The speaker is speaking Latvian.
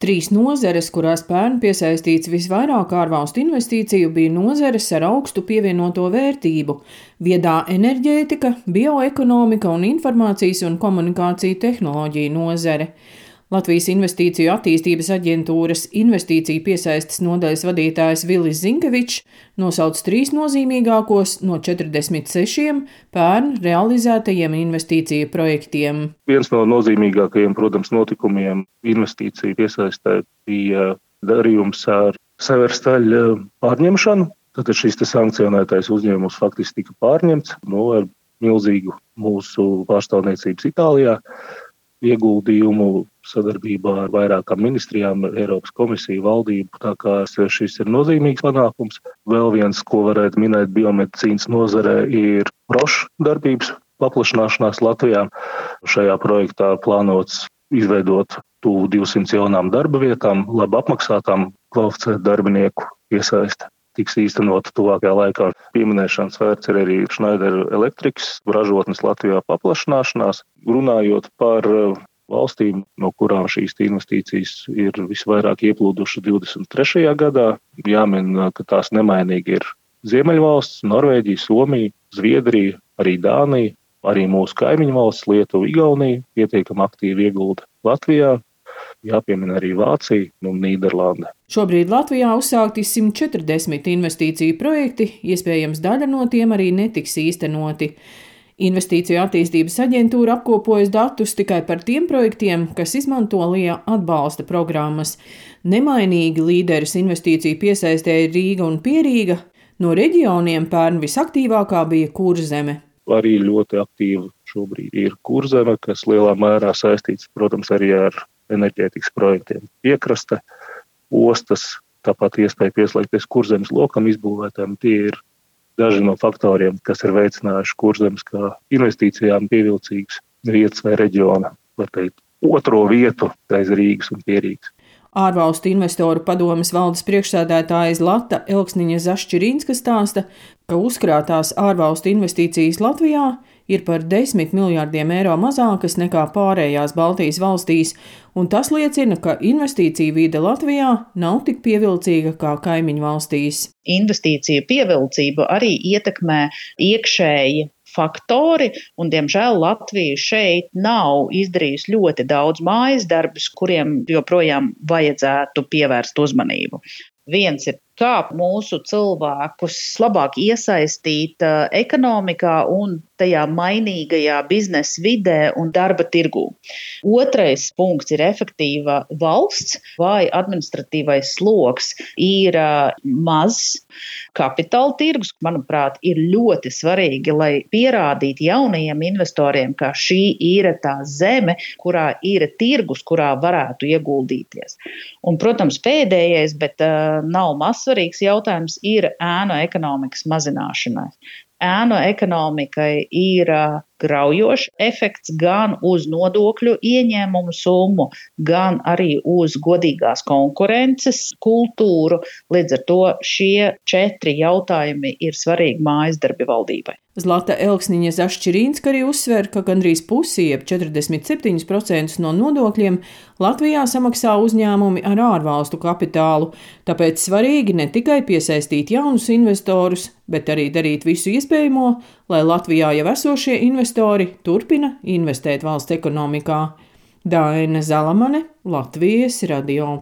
Trīs nozeres, kurās pērn piesaistīts visvairāk ārvalstu investīciju, bija nozeres ar augstu pievienoto vērtību - viedā enerģētika, bioekonomika un informācijas un komunikāciju tehnoloģija nozare. Latvijas Investīciju attīstības aģentūras investīciju piesaistes nodaļas vadītājs Vilis Zinkevičs nosauc trīs nozīmīgākos no 46 pērn realizētajiem investīciju projektiem. Viens no nozīmīgākajiem, protams, notikumiem investīciju piesaistē bija darījums ar severstaļu pārņemšanu. Tad šis sankcionētais uzņēmums faktiski tika pārņemts no ar milzīgu mūsu pārstāvniecības Itālijā ieguldījumu sadarbībā ar vairākām ministrijām, Eiropas komisiju, valdību. Tā kā šis ir nozīmīgs panākums. Vēl viens, ko varētu minēt biomedicīnas nozarē, ir rošu darbības paplašināšanās Latvijā. Šajā projektā plānots izveidot tuvu 200 jaunām darba vietām, labi apmaksātām, kvalificētu darbinieku iesaist tiks īstenota tuvākajā laikā. Pieminēšanas vērts ir arī Schneider elektrikas ražotnes Latvijā paplašināšanās. Runājot par uh, valstīm, no kurām šīs investīcijas ir visvairāk ieplūdušas 23. gadā, jāmin, uh, ka tās nemainīgi ir Ziemeļvalsts, Norvēģija, Somija, Zviedrija, arī Dānija, arī mūsu kaimiņu valsts Lietuva, Igaunija pietiekami aktīvi iegulda Latvijā, jāpiemina arī Vācija un Nīderlanda. Šobrīd Latvijā uzsākti 140 investīciju projekti, iespējams, daļa no tiem arī netiks īstenoti. Investīciju attīstības aģentūra apkopojas datus tikai par tiem projektiem, kas izmanto LIA atbalsta programmas. Nemainīgi līderis investīciju piesaistē ir Rīga un Pierīga. No reģioniem pērn visaktīvākā bija Kurzeme. Arī ļoti aktīva šobrīd ir Kurzeme, kas lielā mērā saistīts, protams, arī ar enerģētikas projektiem. Piekraste, ostas, tāpat iespēja pieslēgties kurzemes lokam izbūvētājiem. Tie ir daži no faktoriem, kas ir veicinājuši kurzemes kā investīcijām pievilcīgas vietas vai reģiona, var teikt, otro vietu aiz Rīgas un Pierīgas. Ārvalstu investoru padomes valdes priekšsēdētāja Lata Elksniņa Zašķirīnska stāsta, ka uzkrātās ārvalstu investīcijas Latvijā ir par 10 miljārdiem eiro mazākas nekā pārējās Baltijas valstīs, un tas liecina, ka investīcija vide Latvijā nav tik pievilcīga kā kaimiņu valstīs. Investīciju pievilcību arī ietekmē iekšēji faktori, un, diemžēl, Latvija šeit nav izdarījusi ļoti daudz mājas darbus, kuriem joprojām vajadzētu pievērst uzmanību. Viens ir kā mūsu cilvēkus labāk iesaistīt uh, ekonomikā un tajā mainīgajā biznesa vidē un darba tirgū. Otrais punkts ir efektīva valsts vai administratīvais sloks ir uh, mazs. Kapitāla tirgus, manuprāt, ir ļoti svarīgi, lai pierādītu jaunajiem investoriem, ka šī ir tā zeme, kurā ir tirgus, kurā varētu ieguldīties. Un, protams, pēdējais, bet uh, nav maz svarīgs jautājums, ir ēnu ekonomikas mazināšanai. Ēnu ekonomikai ir graujošs efekts gan uz nodokļu ieņēmumu summu, gan arī uz godīgās konkurences kultūru. Līdz ar to šie četri jautājumi ir svarīgi mājas darbi valdībai. Zlata Elksniņa Zašķirīnska arī uzsver, ka gandrīz pusi, jeb 47% no nodokļiem Latvijā samaksā uzņēmumi ar ārvalstu kapitālu, tāpēc svarīgi ne tikai piesaistīt jaunus investorus, bet arī darīt visu iespējamo, lai Latvijā jau esošie investori turpina investēt valsts ekonomikā. Daina Zalamane, Latvijas radio.